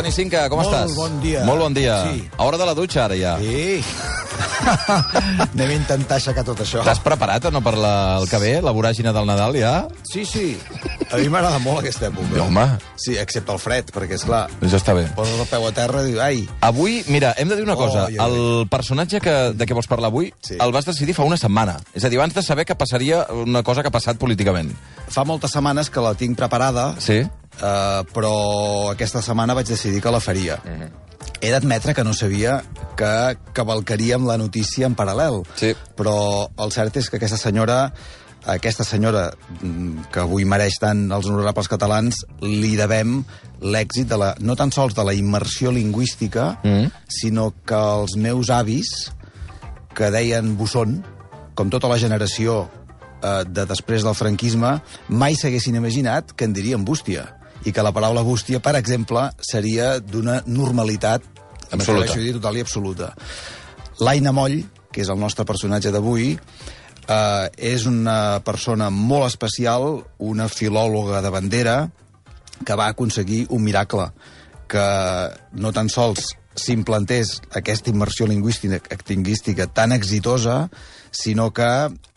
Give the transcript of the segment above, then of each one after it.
Jani Cinca, com Molt estàs? bon dia. Molt bon dia. Sí. A hora de la dutxa, ara ja. Sí. Anem a intentar aixecar tot això. T'has preparat o no per la, el que ve, la voràgina del Nadal, ja? Sí, sí. A mi m'agrada molt aquesta època. Ja, home. Sí, excepte el fred, perquè, és clar, Ja està bé. poses el peu a terra i dius, ai, Avui, mira, hem de dir una Oh, cosa. ja ho el personatge que, de què vols parlar avui Sí. el vas decidir fa una setmana. És a dir, abans de saber que passaria una cosa que ha passat políticament. fa moltes setmanes que la tinc preparada, Sí? eh, però aquesta setmana vaig decidir que la faria. Mhm. He d'admetre que no sabia que cavalcaríem la notícia en paral·lel. Sí. Però el cert és que aquesta senyora aquesta senyora mm, que avui mereix tant els honorables catalans, li devem l'èxit de la, no tan sols de la immersió lingüística, Mm. sinó que els meus avis, que deien Busson, com tota la generació eh, de després del franquisme, mai s'haguessin imaginat que en dirien bústia. I que la paraula bústia, per exemple, seria d'una normalitat Absoluta. m'atreveixo a dir total i absoluta. L'Aina Moll, que és el nostre personatge d'avui, eh, és una persona molt especial, una filòloga de bandera, que va aconseguir un miracle, que no tan sols s'implantés aquesta immersió lingüística tan exitosa, sinó que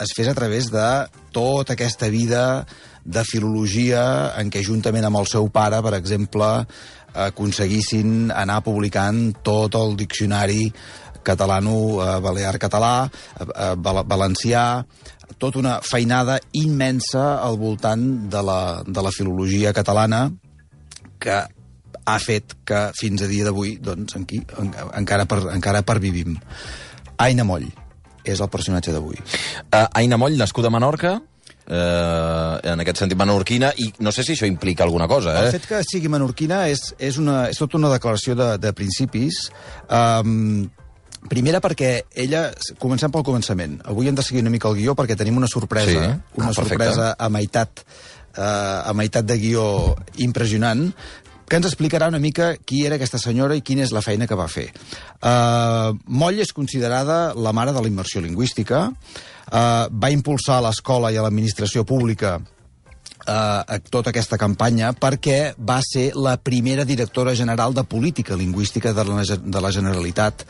es fes a través de tota aquesta vida de filologia en què juntament amb el seu pare, per exemple, aconseguissin anar publicant tot el diccionari catalano-balear-català, eh, eh, val- valencià, tota una feinada immensa al voltant de la, de la filologia catalana que ha fet que fins a dia d'avui doncs, aquí, en, encara, per, encara pervivim. Aina Moll és el personatge d'avui. Uh, Aina Moll, nascuda a Menorca, eh, en aquest sentit menorquina, i no sé si això implica alguna cosa, El eh? fet que sigui menorquina és, és, una, és tota una declaració de, de principis. Um, primera perquè ella... Comencem pel començament. Avui hem de seguir una mica el guió perquè tenim una sorpresa. Sí. Una Ah, perfecte. sorpresa a meitat, uh, a meitat de guió impressionant que ens explicarà una mica qui era aquesta senyora i quina és la feina que va fer. Uh, Moll és considerada la mare de la immersió lingüística, uh, va impulsar a l'escola i a l'administració pública eh, tota aquesta campanya perquè va ser la primera directora general de política lingüística de la, de la Generalitat.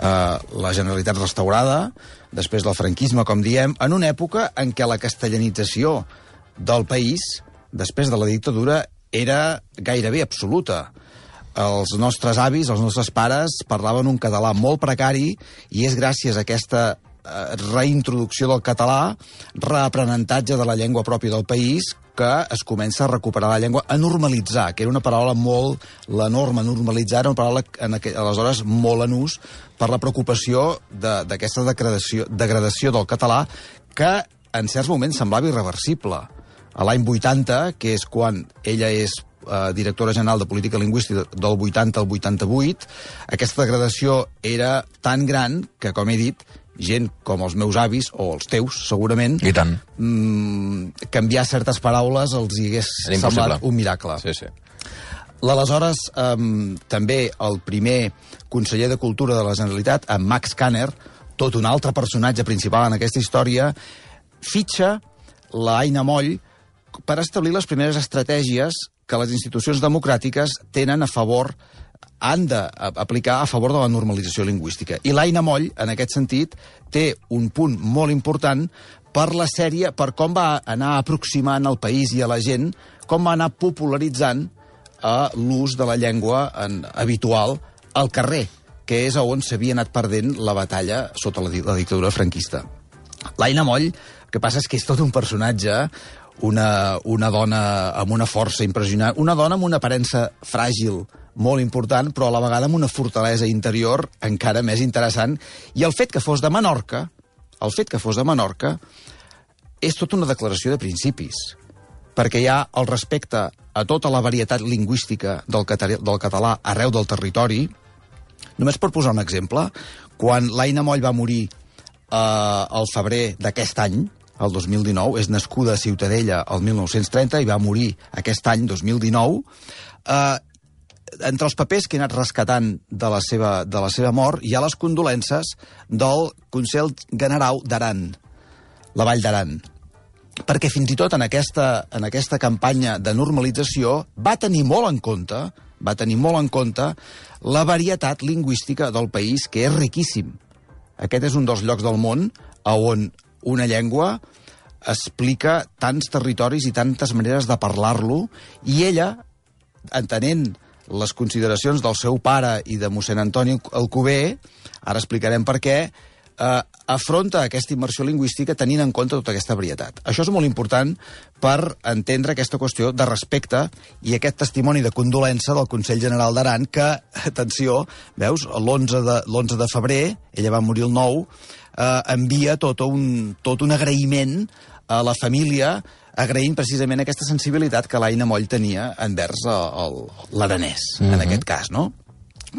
Eh, la Generalitat restaurada, després del franquisme, com diem, en una època en què la castellanització del país, després de la dictadura, era gairebé absoluta. Els nostres avis, els nostres pares, parlaven un català molt precari i és gràcies a aquesta reintroducció del català, reaprenentatge de la llengua pròpia del país, que es comença a recuperar la llengua, a normalitzar, que era una paraula molt... La norma, normalitzar, era una paraula en aquell, aleshores molt en ús per la preocupació d'aquesta de, degradació, degradació del català, que en certs moments semblava irreversible. A l'any 80, que és quan ella és eh, directora general de política lingüística del 80 al 88, aquesta degradació era tan gran que, com he dit, gent com els meus avis, o els teus, segurament, I tant. mm, canviar certes paraules els hi hagués semblat un miracle. Sí, sí. L'aleshores, um, també el primer conseller de Cultura de la Generalitat, en Max Kanner, tot un altre personatge principal en aquesta història, fitxa la Aina Moll per establir les primeres estratègies que les institucions democràtiques tenen a favor han d'aplicar a favor de la normalització lingüística. I l'Aina Moll, en aquest sentit, té un punt molt important per la sèrie, per com va anar aproximant al país i a la gent, com va anar popularitzant a l'ús de la llengua en, habitual al carrer, que és on s'havia anat perdent la batalla sota la, la dictadura franquista. L'Aina Moll, el que passa és que és tot un personatge, una, una dona amb una força impressionant, una dona amb una aparença fràgil, molt important, però a la vegada amb una fortalesa interior encara més interessant. I el fet que fos de Menorca, el fet que fos de Menorca, és tota una declaració de principis perquè hi ha el respecte a tota la varietat lingüística del, del català arreu del territori. Només per posar un exemple, quan l'Aina Moll va morir eh, al febrer d'aquest any, el 2019, és nascuda a Ciutadella el 1930 i va morir aquest any, 2019, eh, entre els papers que he anat rescatant de la seva, de la seva mort hi ha les condolences del Consell General d'Aran, la Vall d'Aran perquè fins i tot en aquesta, en aquesta campanya de normalització va tenir molt en compte va tenir molt en compte la varietat lingüística del país, que és riquíssim. Aquest és un dels llocs del món on una llengua explica tants territoris i tantes maneres de parlar-lo, i ella, entenent les consideracions del seu pare i de mossèn Antoni Alcover, ara explicarem per què, eh, afronta aquesta immersió lingüística tenint en compte tota aquesta varietat. Això és molt important per entendre aquesta qüestió de respecte i aquest testimoni de condolença del Consell General d'Aran que, atenció, veus, l'11 de, l'11 de febrer, ella va morir el 9, eh, envia tot un, tot un agraïment a la família agraint precisament aquesta sensibilitat que l'Aina Moll tenia envers l'aranès, mm -hmm. en Mhm. aquest cas, no?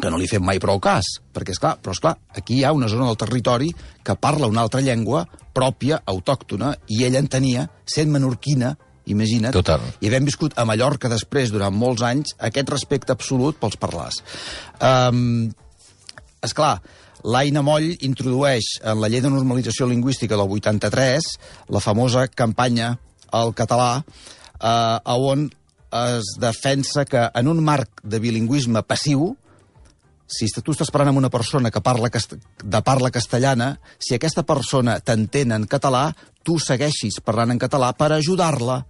que no li fem mai prou cas, perquè, és clar, però és clar, aquí hi ha una zona del territori que parla una altra llengua pròpia, autòctona, i ella en tenia, sent menorquina, imagina't, Total. i havent viscut a Mallorca després, durant molts anys, aquest respecte absolut pels parlars. Um, és clar, l'Aina Moll introdueix en la llei de normalització lingüística del 83 la famosa campanya al català, eh, on es defensa que en un marc de bilingüisme passiu, si tu estàs parlant amb una persona que parla de parla castellana, si aquesta persona t'entén en català, tu segueixis parlant en català per ajudar-la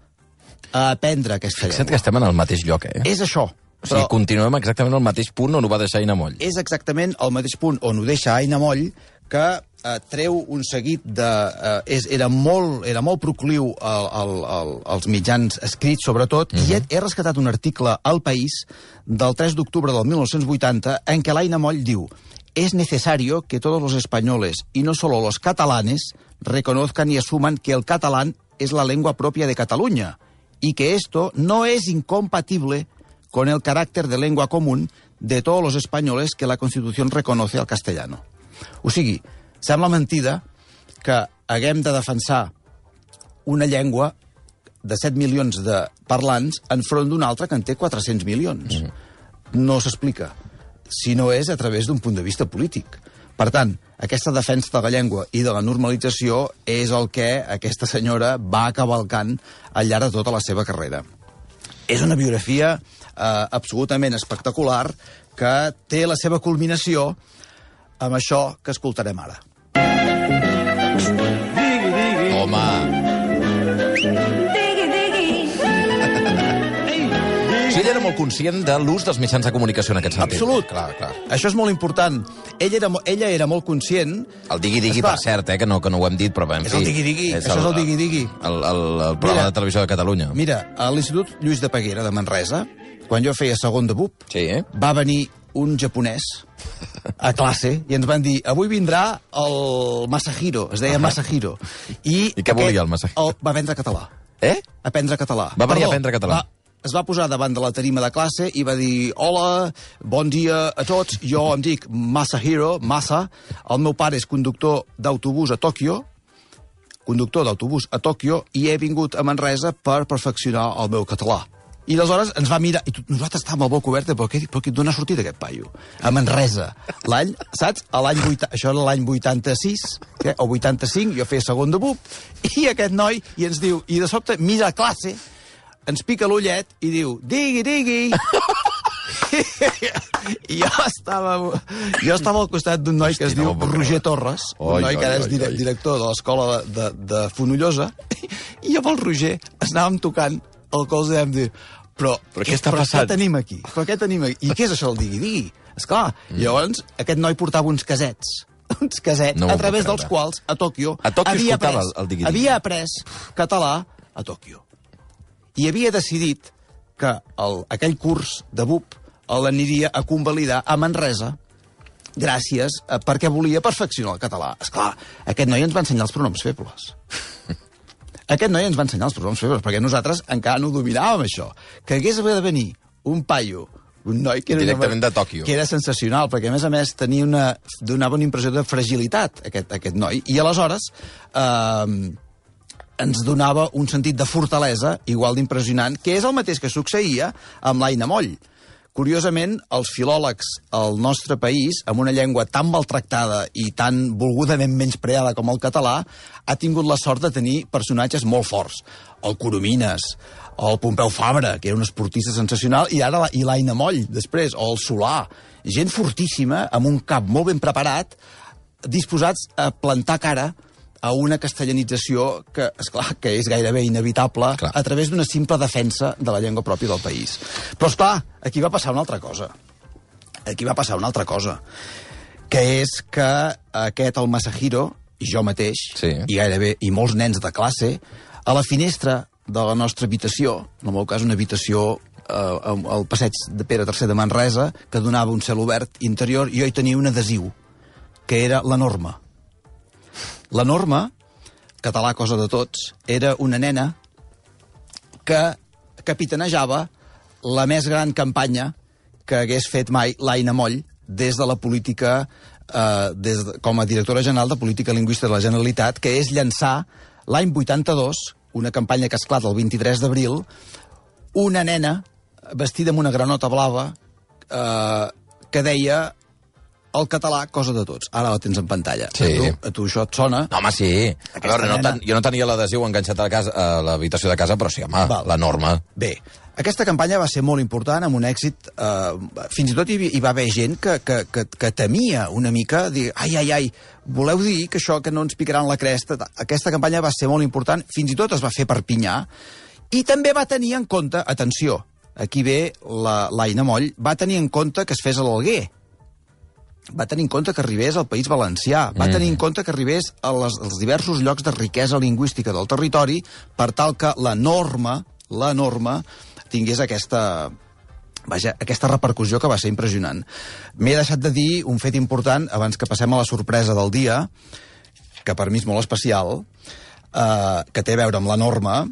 a aprendre aquesta Fixa't que llengua. estem en el mateix lloc, eh? És això. O sigui, continuem exactament al mateix punt on ho va deixar Aina Moll. és exactament el mateix punt on ho deixa Aina Moll, que eh, treu un seguit de... Eh, és, era, molt, era molt procliu al, al, al, als mitjans escrits, sobretot, mm -hmm. i he, he rescatat un article al País del 3 d'octubre del 1980 en què l'Aina Moll diu es necesario que todos los españoles, y no solo los catalanes, reconozcan y asuman que el catalán es la lengua propia de Cataluña, y que esto no es incompatible con el carácter de lengua común de todos los españoles que la Constitución reconoce al castellano. O sigui, sembla mentida que haguem de defensar una llengua de 7 milions de parlants enfront d'una altra que en té 400 milions. Mm. No s'explica, si no és a través d'un punt de vista polític. Per tant, aquesta defensa de la llengua i de la normalització és el que aquesta senyora va cavalcant al llarg de tota la seva carrera. És una biografia eh, absolutament espectacular que té la seva culminació amb això que escoltarem ara. Home, molt conscient de l'ús dels mitjans de comunicació en aquest sentit. Absolut. Clar, clar. Això és molt important. Ella era, ella era molt conscient... El digui-digui, per cert, eh, que no, que no ho hem dit, però en És fi... el digui-digui, això és el digui-digui. El, el, el programa Mira. de televisió de Catalunya. Mira, a l'Institut Lluís de Peguera de Manresa, quan jo feia segon de BUP, Sí, eh? va venir un japonès a classe i ens van dir avui vindrà el Masahiro, es deia Masahiro. I, I què volia, el Masahiro? El, va aprendre català. Eh? Aprendre català. Va venir a aprendre català. Va, es va posar davant de la tarima de classe i va dir hola, bon dia a tots, jo em dic Masahiro, Masa, el meu pare és conductor d'autobús a Tòquio, conductor d'autobús a Tòquio i he vingut a Manresa per perfeccionar el meu català. I aleshores ens va mirar, i nosaltres estàvem la boca oberta, però, però d'on ha sortit aquest paio? A Manresa. L'any, saps? A l'any 80, això era l'any 86, eh, o 85, jo feia segon de BUP, i aquest noi, i ens diu, i de sobte mira a classe, ens pica l'ullet i diu, digui, digui. I jo estava, jo estava al costat d'un noi que es no diu Roger. Torres, Oi, un noi que ara és oi, dire oi. director de l'escola de, de, de Fonollosa, i amb el Roger ens anàvem tocant el cos i vam dir, però, Però què està però passant? què tenim aquí? Però què tenim aquí? I què és això del digui-digui? Esclar, mm. llavors aquest noi portava uns casets, uns casets, No a través dels quals a Tòquio, A Tòquio havia, après, el- el digui-digui. havia après català a Tòquio. I havia decidit que el, aquell curs de BUP l'aniria a convalidar a Manresa gràcies a, perquè volia perfeccionar el català. És clar, aquest noi ens va ensenyar els pronoms febles. Aquest noi ens va ensenyar els pronoms febles, perquè nosaltres encara no dominàvem això. Que hagués haver de venir un paio un noi que era, Directament una, de Tòquio. que era sensacional, perquè a més a més tenia una, donava una impressió de fragilitat, aquest, aquest noi, i aleshores eh, ens donava un sentit de fortalesa igual d'impressionant, que és el mateix que succeïa amb l'Aina Moll. Curiosament, els filòlegs al nostre país, amb una llengua tan maltractada i tan volgudament menyspreada com el català, ha tingut la sort de tenir personatges molt forts. El Coromines, el Pompeu Fabra, que era un esportista sensacional, i ara i l'Aina Moll, després, o el Solà. Gent fortíssima, amb un cap molt ben preparat, disposats a plantar cara a una castellanització que, és clar que és gairebé inevitable Clar. a través d'una simple defensa de la llengua pròpia del país. Però, és clar, aquí va passar una altra cosa. Aquí va passar una altra cosa, que és que aquest, el Masahiro, i jo mateix, Sí. i gairebé, i molts nens de classe, a la finestra de la nostra habitació, en el meu cas una habitació eh, al passeig de Pere III de Manresa, que donava un cel obert interior, i jo hi tenia un adhesiu, que era la norma. La norma, català cosa de tots, era una nena que capitanejava la més gran campanya que hagués fet mai l'Aina Moll des de la política, eh, des de, com a directora general de Política Lingüística de la Generalitat, que és llançar l'any 82, una campanya que esclata el 23 d'abril, una nena vestida amb una granota blava eh, que deia el català, cosa de tots. Ara la tens en pantalla. Sí. A, tu, a tu això et sona? No, home, sí. A veure, no nena- ten, jo no tenia l'adhesiu enganxat a la casa- a l'habitació de casa, però sí, home, Val. la norma. Bé, aquesta campanya va ser molt important, amb un èxit... Eh, fins i tot hi, hi va haver gent que, que, que, que temia una mica, dir, ai, ai, ai, voleu dir que això que no ens picaran la cresta... Aquesta campanya va ser molt important, fins i tot es va fer per Pinyà, i també va tenir en compte, atenció, aquí ve la- l'Aina Moll, va tenir en compte que es fes a l'Alguer, va tenir en compte que arribés al País Valencià, va tenir en compte que arribés a les, als diversos llocs de riquesa lingüística del territori per tal que la norma, la norma, tingués aquesta, vaja, aquesta repercussió que va ser impressionant. M'he deixat de dir un fet important abans que passem a la sorpresa del dia, que per mi és molt especial, eh, que té a veure amb la norma,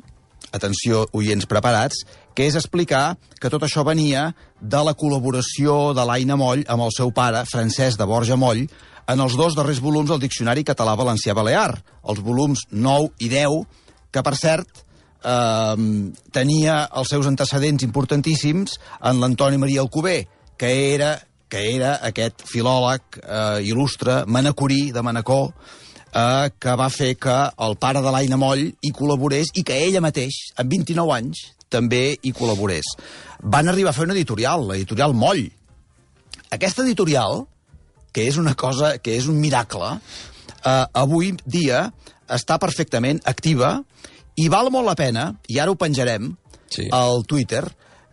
atenció, oients preparats, que és explicar que tot això venia de la col·laboració de l'Aina Moll amb el seu pare, Francesc de Borja Moll, en els dos darrers volums del Diccionari Català-Valencià-Balear, els volums 9 i 10, que, per cert, eh, tenia els seus antecedents importantíssims en l'Antoni Maria Alcover, que era, que era aquest filòleg eh, il·lustre, manacorí de Manacor, eh, que va fer que el pare de l'Aina Moll hi col·laborés i que ella mateix, amb 29 anys, també hi col·laborés. Van arribar a fer una editorial, l'editorial Moll. Aquesta editorial, que és una cosa, que és un miracle, eh, avui dia està perfectament activa i val molt la pena, i ara ho penjarem Sí. al Twitter,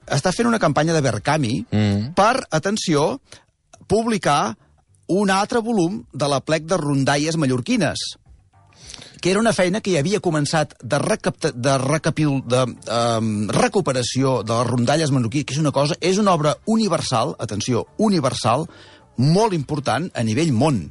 està fent una campanya de Berkami Mm. per, atenció, publicar un altre volum de la plec de rondalles mallorquines que era una feina que ja havia començat de, recapta, de, recapil, de um, recuperació de les rondalles mallorquines, que és una cosa, és una obra universal, atenció, universal, molt important a nivell món.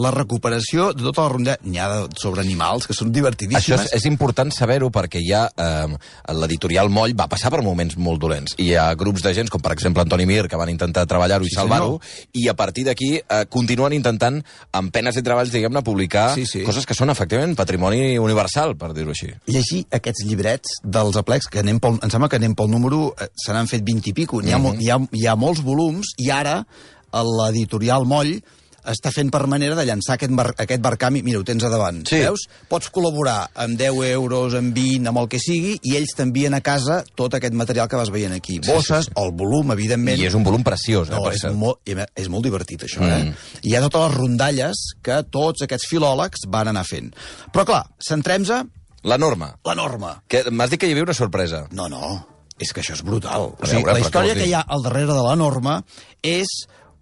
La recuperació de tota la ha de, sobre animals, que són Això divertidíssimes. és, és important saber-ho perquè ja eh, l'editorial Moll va passar per moments molt dolents. I hi ha grups de gent, com per exemple Antoni Mir, que van intentar treballar-ho i Sí, salvar-ho, i a partir d'aquí eh, continuen intentant, amb penes i treballs, diguem-ne, publicar Sí, sí. coses que són efectivament patrimoni universal, per dir-ho així. llegir aquests llibrets dels aplecs, que anem pel, em sembla que anem pel número, eh, se n'han fet 20 i pico, n'hi ha, mm -hmm. hi, ha, hi ha molts volums, i ara a l'editorial Moll està fent per manera de llançar aquest, bar, aquest barcami, mira, ho tens a davant, Sí. veus? Pots col·laborar amb 10 euros, amb 20, amb el que sigui, i ells t'envien a casa tot aquest material que vas veient aquí. Sí, Bosses, sí, el volum, evidentment. I és un volum preciós, eh, No, és molt, és molt divertit, això, Mm. eh? Hi ha totes les rondalles que tots aquests filòlegs van anar fent. Però, clar, centrem-se La norma. la norma. M'has dit que hi havia una sorpresa. No, no, és que això és brutal. O A sigui, veure, la història que hi ha al darrere de la norma és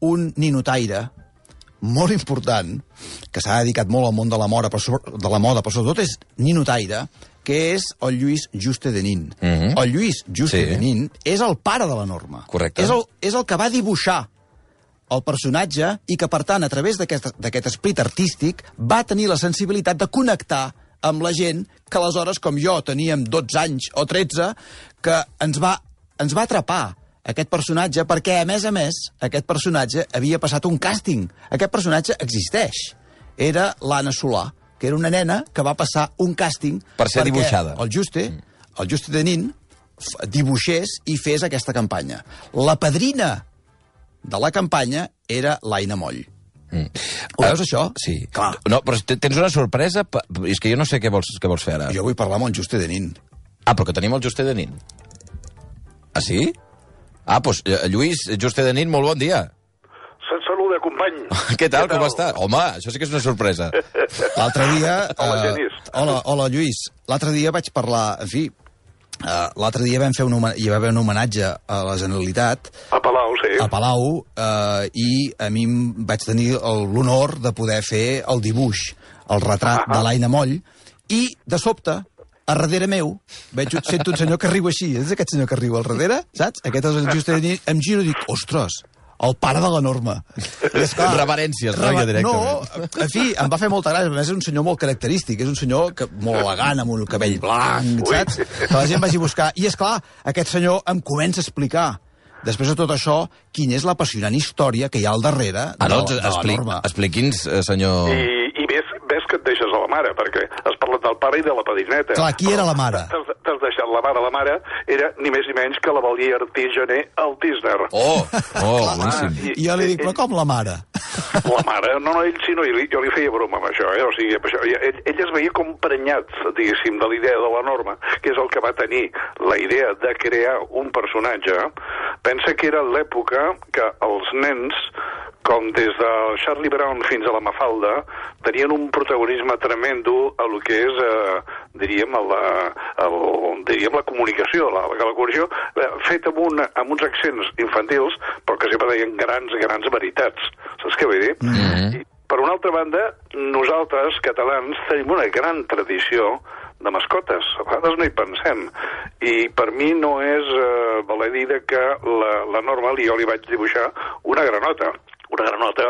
un ninotaire molt important, que s'ha dedicat molt al món de la moda, però, sobre- de la moda, però sobretot és ninotaire, que és el Lluís Juste de Nin. Mhm. El Lluís Juste Sí. de Nin és el pare de la norma. Correcte. És el, és el que va dibuixar el personatge i que, per tant, a través d'aquest esprit artístic, va tenir la sensibilitat de connectar amb la gent que aleshores, com jo, teníem 12 anys o 13, que ens va, ens va atrapar aquest personatge, perquè, a més a més, aquest personatge havia passat un càsting. Aquest personatge existeix. Era l'Anna Solà, que era una nena que va passar un càsting... Per ser dibuixada. El Juste, el Juste de Nin, dibuixés i fes aquesta campanya. La padrina de la campanya era l'Aina Moll. Mm. Ho veus, això? Sí. Clar. No, però te- tens una sorpresa... És que jo no sé què vols, què vols fer ara. Jo vull parlar amb el Juste de Nin. Ah, però que tenim el Juste de Nin. Ah, sí? Ah, doncs, eh, Lluís, Juste de Nin, molt bon dia. Se't saluda, company. Què tal, com està? Home, això sí que és una sorpresa. L'altre dia... Hola, eh, Genís. hola, hola, Lluís. L'altre dia vaig parlar... En fi, uh, l'altre dia vam fer un, hi va haver un homenatge a la Generalitat A Palau, sí. a Palau uh, i a mi em vaig tenir el- l'honor de poder fer el dibuix, el retrat Ah. de l'Aina Moll, i, de sobte, a darrere meu, veig, un- sento un senyor que riu així. És aquest senyor que riu al darrere, saps? Aquest és el just em giro i dic, ostres, el pare de la Norma. I esclar, Reverències, no? Ja directament. No, en fi, em va fer molta gràcia. A més, és un senyor molt característic, és un senyor que, molt elegant, amb un cabell blanc, Ui. saps? Que la gent vagi a buscar. I, és clar, aquest senyor em comença a explicar després de tot això, quina és l'apassionant història que hi ha al darrere Ah, de, doncs, de la expli norma. expliqui'ns, eh, senyor... I, i ves, ves que et deixes a la mare, perquè has parlat del pare i de la padrineta. Clar, qui era la mare? T'has deixat la mare. La mare era ni més ni menys que la Valier Artigener el Tisner. Oh, oh, boníssim. I- I jo li dic, però com la mare? La mare, no, no, ell sí, no, jo li, feia broma amb això, eh? o sigui, amb això, ell, ell es veia com prenyat, diguéssim, de la idea de la norma, que és el que va tenir la idea de crear un personatge. Pensa que era l'època que els nens, com des de Charlie Brown fins a la Mafalda, tenien un protagonisme tremendo a lo que és, eh, diríem, a la, a, diríem, la comunicació, la, la comunicació eh, feta amb, un, amb uns accents infantils, però que sempre deien grans, grans veritats. Saps què vull dir? Mm -hmm. I, per una altra banda, nosaltres, catalans, tenim una gran tradició de mascotes. A vegades no hi pensem. I per mi no és eh, valer dir que la, la norma, jo li vaig dibuixar una granota una granota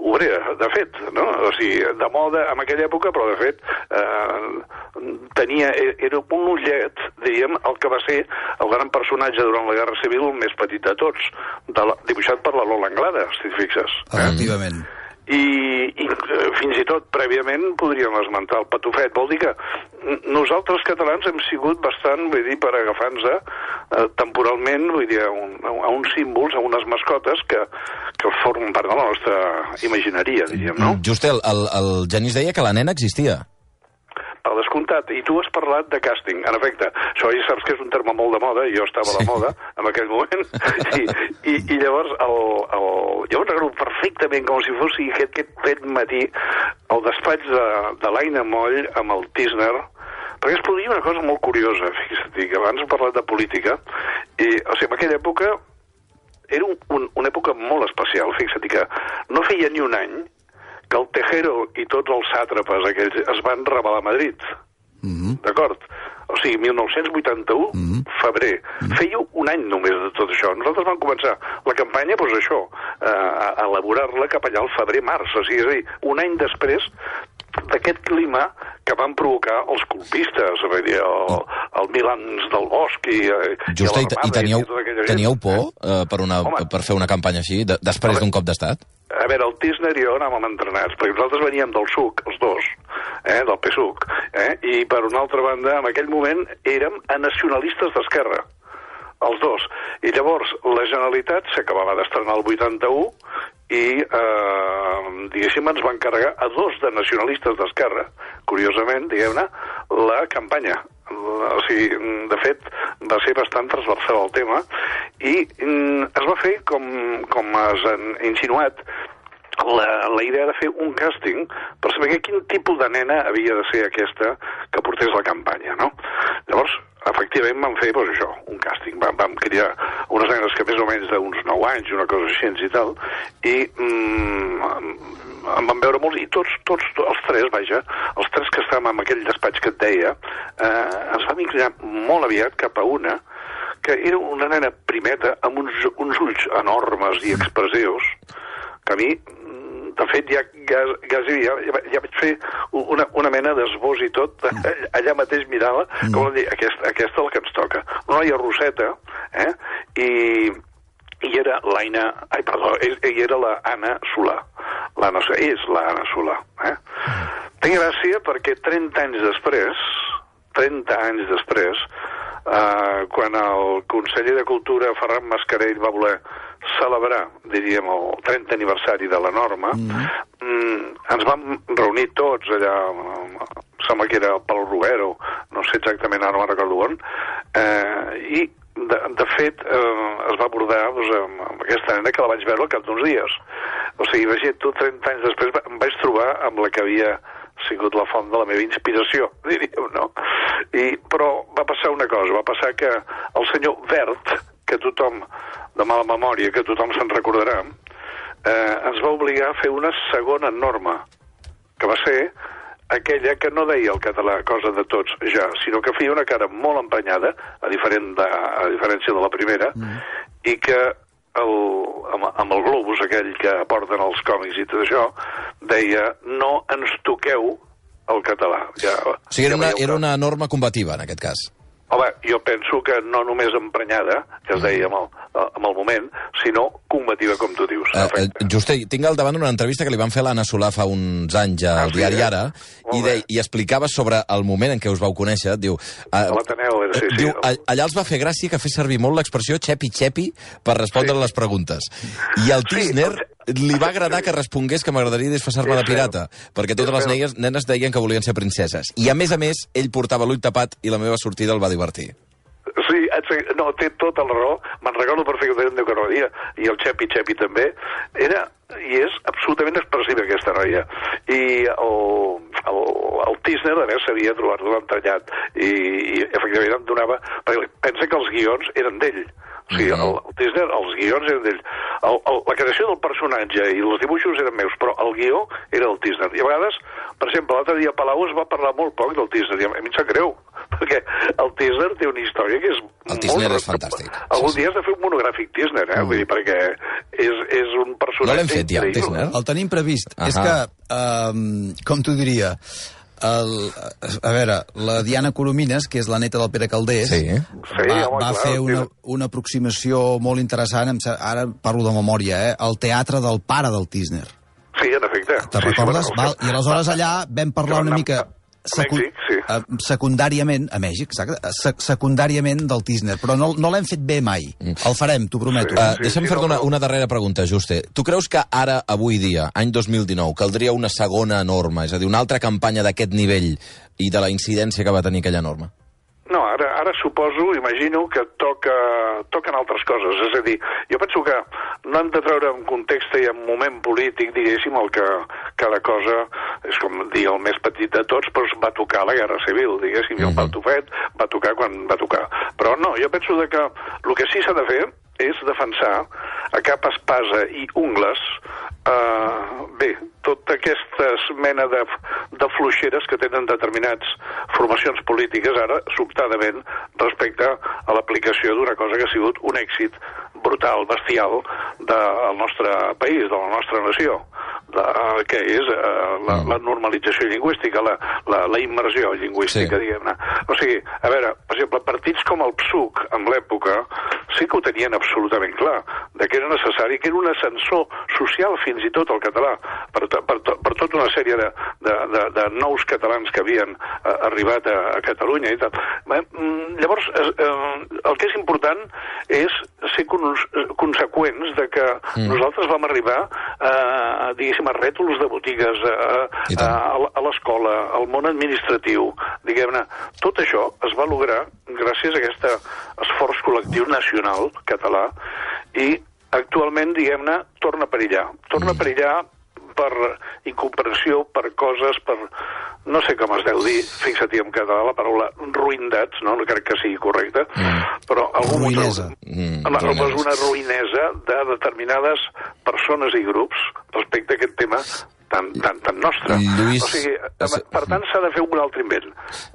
obrera, de fet, no? O sigui, de moda en aquella època, però de fet eh, tenia, era un ullet, diríem, el que va ser el gran personatge durant la Guerra Civil més petit de tots, de la, dibuixat per la Lola Anglada, si et fixes. Efectivament. I, i eh, fins i tot prèviament podríem esmentar el patufet. Vol dir que nosaltres catalans hem sigut bastant, vull dir, per agafar-nos eh, temporalment, vull dir, a, un, a uns símbols, a unes mascotes que, que formen part de la nostra imagineria, diríem, no? Just el, el, el Genís deia que la nena existia. Per descomptat. I tu has parlat de càsting. En efecte, això ja saps que és un terme molt de moda, i jo estava a la moda en aquell moment, i, i, i llavors el, el, jo recordo perfectament com si fos aquest, aquest fet matí el despatx de, de l'Aina Moll amb el Tisner, perquè es produïa una cosa molt curiosa, fixa't, que abans hem parlat de política, i, o sigui, en aquella època era un, un, una època molt especial, fixa't, que no feia ni un any que el Tejero i tots els sàtrapes aquells es van rebel·lar a Madrid. Mm -hmm. D'acord? O sigui, 1981, mm -hmm. febrer. Mm -hmm. Feia un any només de tot això. Nosaltres vam començar la campanya, doncs això, eh, a a elaborar-la cap allà al febrer-març. O sigui, és a dir, un any després d'aquest clima que van provocar els colpistes, vull dir, el, el Milans del Bosc i, eh, Just, i, l'Armada i teníeu, gent. teníeu por eh, per, una, Home. per fer una campanya així, de, després d'un cop d'estat? A veure, el Tisner i jo anàvem entrenats, perquè nosaltres veníem del SUC, els dos, eh, del PSUC, eh, i per una altra banda, en aquell moment érem a nacionalistes d'esquerra, els dos. I llavors, la Generalitat s'acabava d'estrenar el 81 i, eh, diguéssim, ens va encarregar a dos de nacionalistes d'esquerra, curiosament, diguem-ne, la campanya. O sigui, de fet, va ser bastant transversal el tema i mm, es va fer, com, com has insinuat, la, la idea de fer un càsting per saber quin tipus de nena havia de ser aquesta que portés la campanya, no? Llavors, efectivament vam fer, doncs això, un càsting. Vam, vam cridar unes nenes que més o menys d'uns 9 anys, una cosa així i tal, i mm, em van veure molts, i tots, tots, els tres, vaja, els tres que estàvem en aquell despatx que et deia, eh, ens vam inclinar molt aviat cap a una que era una nena primeta amb uns, uns ulls enormes i expressius que a mi de fet, ja, ja, ja, ja, ja vaig fer una, una mena d'esbós i tot, allà mateix mirava, mm. com dir, aquesta, aquesta és el que ens toca. Una noia roseta, eh? I, i era l'Aina... Ai, perdó, i era la Anna Solà. L'Anna és la Anna Solà. Eh? Té gràcia perquè 30 anys després, 30 anys després, eh, quan el conseller de Cultura, Ferran Mascarell, va voler celebrar, diríem, el 30 aniversari de la norma, mm mm, ens vam reunir tots allà, sembla que era pel Roero, no sé exactament, ara no me'n recordo on, eh, i de, de fet, eh, es va abordar doncs, amb, amb aquesta nena que la vaig veure al cap d'uns dies. O sigui, imagina't, tu 30 anys després em vaig trobar amb la que havia sigut la font de la meva inspiració, diríem, no? I, però va passar una cosa, va passar que el senyor Vert, que tothom, de mala memòria, que tothom se'n recordarà, eh, ens va obligar a fer una segona norma, que va ser aquella que no deia el català cosa de tots ja, sinó que feia una cara molt emprenyada, a, diferent de, a diferència de la primera, mm. i que el, amb, amb el globus aquell que porten els còmics i tot això, deia no ens toqueu el català. Ja, o sigui, era, ja una, era una norma combativa, en aquest cas. Home, jo penso que no només emprenyada, que es deia amb el, amb el moment, sinó combativa, com tu dius. Uh, uh, Juste, tinc al davant una entrevista que li van fer a l'Anna Solà fa uns anys al ah, diari sí, eh? Ara, i, de, i explicava sobre el moment en què us vau conèixer. Diu, uh, a l'Ateneu, sí, sí. Diu, no? allà els va fer gràcia que fes servir molt l'expressió xepi-xepi per respondre sí. les preguntes. I el Tisner... Sí, li va agradar que respongués que m'agradaria disfressar-me de pirata, perquè totes les nenes, nenes deien que volien ser princeses. I a més a més, ell portava l'ull tapat i la meva sortida el va divertir. Sí, no, té tota la raó. Me'n recordo perfectament de que no dia, i el Xepi Xepi també. Era, i és absolutament expressiva aquesta noia. I el, el, el Tisner, a més, s'havia trobat l'entrellat i, i efectivament em donava... Perquè pensa que els guions eren d'ell. O sigui, el, el Tisner, els guions eren d'ell. La creació del personatge i els dibuixos eren meus, però el guió era del Tisner. I a vegades, per exemple, l'altre dia a Palau es va parlar molt poc del Tisner, i a mi em sap greu, perquè el Tisner té una història que és el Tisner és fantàstic. Algun sí, dia has de fer un monogràfic Tisner, eh? Mm. Vull dir, perquè és, és un personatge... No l'hem fet ja, el Tisner? El tenim previst. Uh -huh. És que, um, com t'ho diria, el, a veure, la Diana Coromines, que és la neta del Pere Caldés, sí. Sí, va, home, va clar, fer una, una aproximació molt interessant, ara parlo de memòria, eh, al teatre del pare del Tisner. Sí, en efecte. Te sí, recordes? Sí, Val? I aleshores allà vam parlar una mica secu Mèxic, sí. uh, secundàriament, a Mèxic, exacte, sec secundàriament del Tisner, però no, no l'hem fet bé mai. Mm. El farem, t'ho prometo. Sí, uh, sí, deixa'm sí, fer-te no, una, una darrera pregunta, Juste. Tu creus que ara, avui dia, any 2019, caldria una segona norma, és a dir, una altra campanya d'aquest nivell i de la incidència que va tenir aquella norma? No, ara, ara suposo, imagino, que toca, toquen altres coses. És a dir, jo penso que no hem de treure en context i en moment polític, diguéssim, el que cada cosa és com dir el més petit de tots, però va tocar la Guerra Civil, diguéssim, i el Patufet va tocar quan va tocar. Però no, jo penso de que el que sí s'ha de fer és defensar a cap espasa i ungles eh, bé, tota aquesta mena de, de fluixeres que tenen determinats formacions polítiques ara, sobtadament, respecte a l'aplicació d'una cosa que ha sigut un èxit brutal, bestial, del nostre país, de la nostra nació de, que és uh, la, mm. la normalització lingüística, la, la, la immersió lingüística, sí. diguem-ne. O sigui, a veure, per exemple, partits com el PSUC, en l'època, sí que ho tenien absolutament clar, de que era necessari, que era un ascensor social fins i tot al català, per, per, per tota una sèrie de, de, de, de nous catalans que havien uh, arribat a, a Catalunya i tal. Eh, llavors, eh, el que és important és ser con conseqüents de que mm. nosaltres vam arribar a, diguéssim, a rètols de botigues, a, a, a l'escola, al món administratiu, diguem-ne, tot això es va lograr gràcies a aquest esforç col·lectiu nacional català i actualment, diguem-ne, torna a perillar. Torna mm. a perillar per incomprensió, per coses, per... no sé com es deu dir, fixa't en català la paraula ruïndats, no, no crec que sigui correcta, mm. però algú Ruïnesa. Mm, és una ruïnesa de determinades persones i grups respecte a aquest tema tan, tan, tan nostre. Lluís... O sigui, per tant, s'ha de fer un altre invent.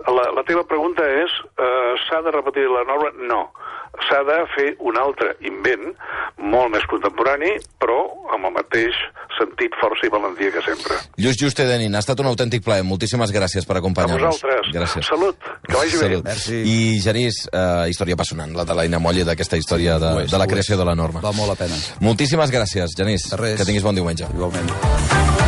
La, la teva pregunta és, uh, s'ha de repetir la norma? No. S'ha de fer un altre invent, molt més contemporani, però amb el mateix sentit força i valentia que sempre. Lluís Juste Denin, ha estat un autèntic plaer. Moltíssimes gràcies per A acompanyar-nos. vosaltres. Gràcies. Salut, que vagi bé. Salut. Merci. I, Genís, eh, història apassionant, la de l'Aina Molle, d'aquesta història de, és, de la creació de la norma. Val molt la pena. Moltíssimes gràcies, Genís. Que tinguis bon diumenge. Igualment.